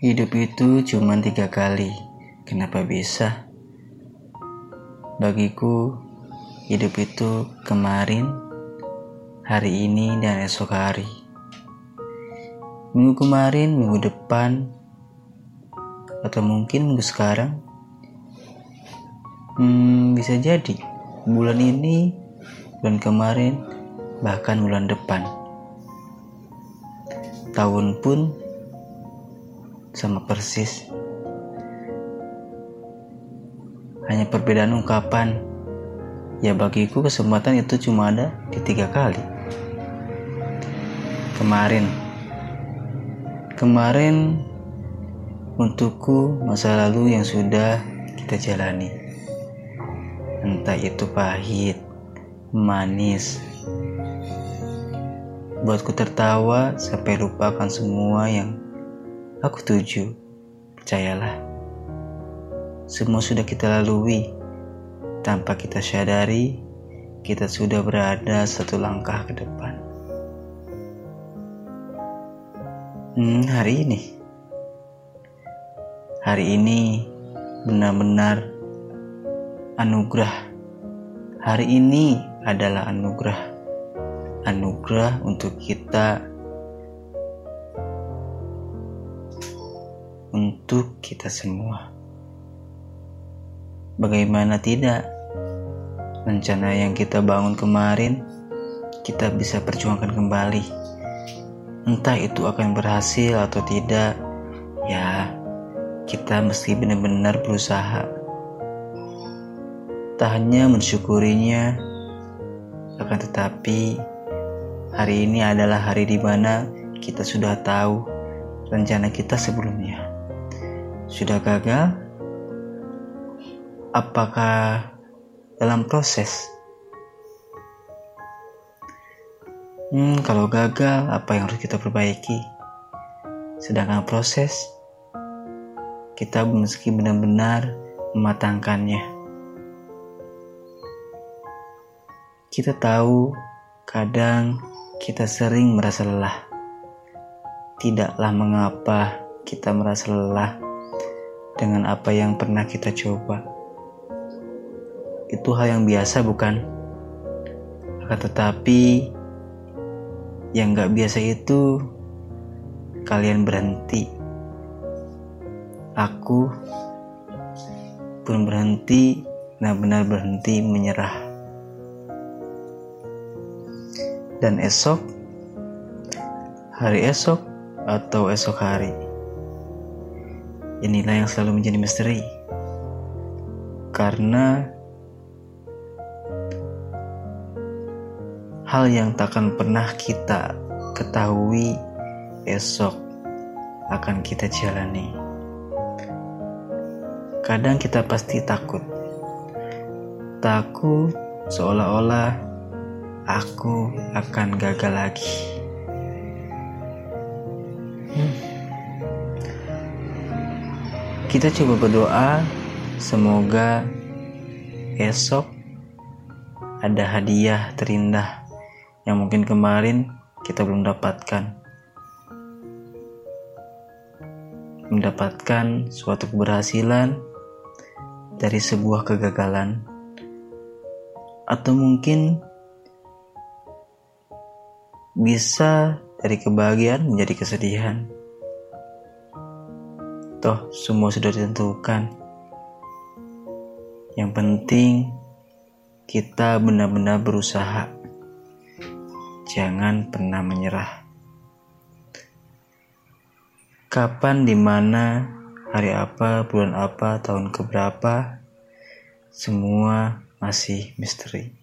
Hidup itu cuma tiga kali. Kenapa bisa? Bagiku, hidup itu kemarin, hari ini, dan esok hari. Minggu kemarin, minggu depan, atau mungkin minggu sekarang. Hmm, bisa jadi bulan ini, bulan kemarin, bahkan bulan depan. Tahun pun sama persis. Hanya perbedaan ungkapan. Ya bagiku kesempatan itu cuma ada di tiga kali. Kemarin. Kemarin untukku masa lalu yang sudah kita jalani. Entah itu pahit, manis, buatku tertawa sampai lupakan semua yang Aku tuju, percayalah. Semua sudah kita lalui. Tanpa kita sadari, kita sudah berada satu langkah ke depan. Hmm, hari ini. Hari ini benar-benar anugerah. Hari ini adalah anugerah. Anugerah untuk kita untuk kita semua. Bagaimana tidak? Rencana yang kita bangun kemarin, kita bisa perjuangkan kembali. Entah itu akan berhasil atau tidak, ya kita mesti benar-benar berusaha. Tak hanya mensyukurinya, akan tetapi hari ini adalah hari di mana kita sudah tahu rencana kita sebelumnya sudah gagal? Apakah dalam proses? Hmm, kalau gagal, apa yang harus kita perbaiki? Sedangkan proses, kita meski benar-benar mematangkannya. Kita tahu kadang kita sering merasa lelah. Tidaklah mengapa kita merasa lelah dengan apa yang pernah kita coba. Itu hal yang biasa bukan? Akan tetapi yang gak biasa itu kalian berhenti. Aku pun berhenti, benar-benar berhenti menyerah. Dan esok, hari esok atau esok hari Inilah yang selalu menjadi misteri. Karena hal yang takkan pernah kita ketahui esok akan kita jalani. Kadang kita pasti takut. Takut seolah-olah aku akan gagal lagi. Kita coba berdoa, semoga esok ada hadiah terindah yang mungkin kemarin kita belum dapatkan. Mendapatkan suatu keberhasilan dari sebuah kegagalan, atau mungkin bisa dari kebahagiaan menjadi kesedihan. Toh semua sudah ditentukan. Yang penting kita benar-benar berusaha. Jangan pernah menyerah. Kapan, di mana, hari apa, bulan apa, tahun keberapa, semua masih misteri.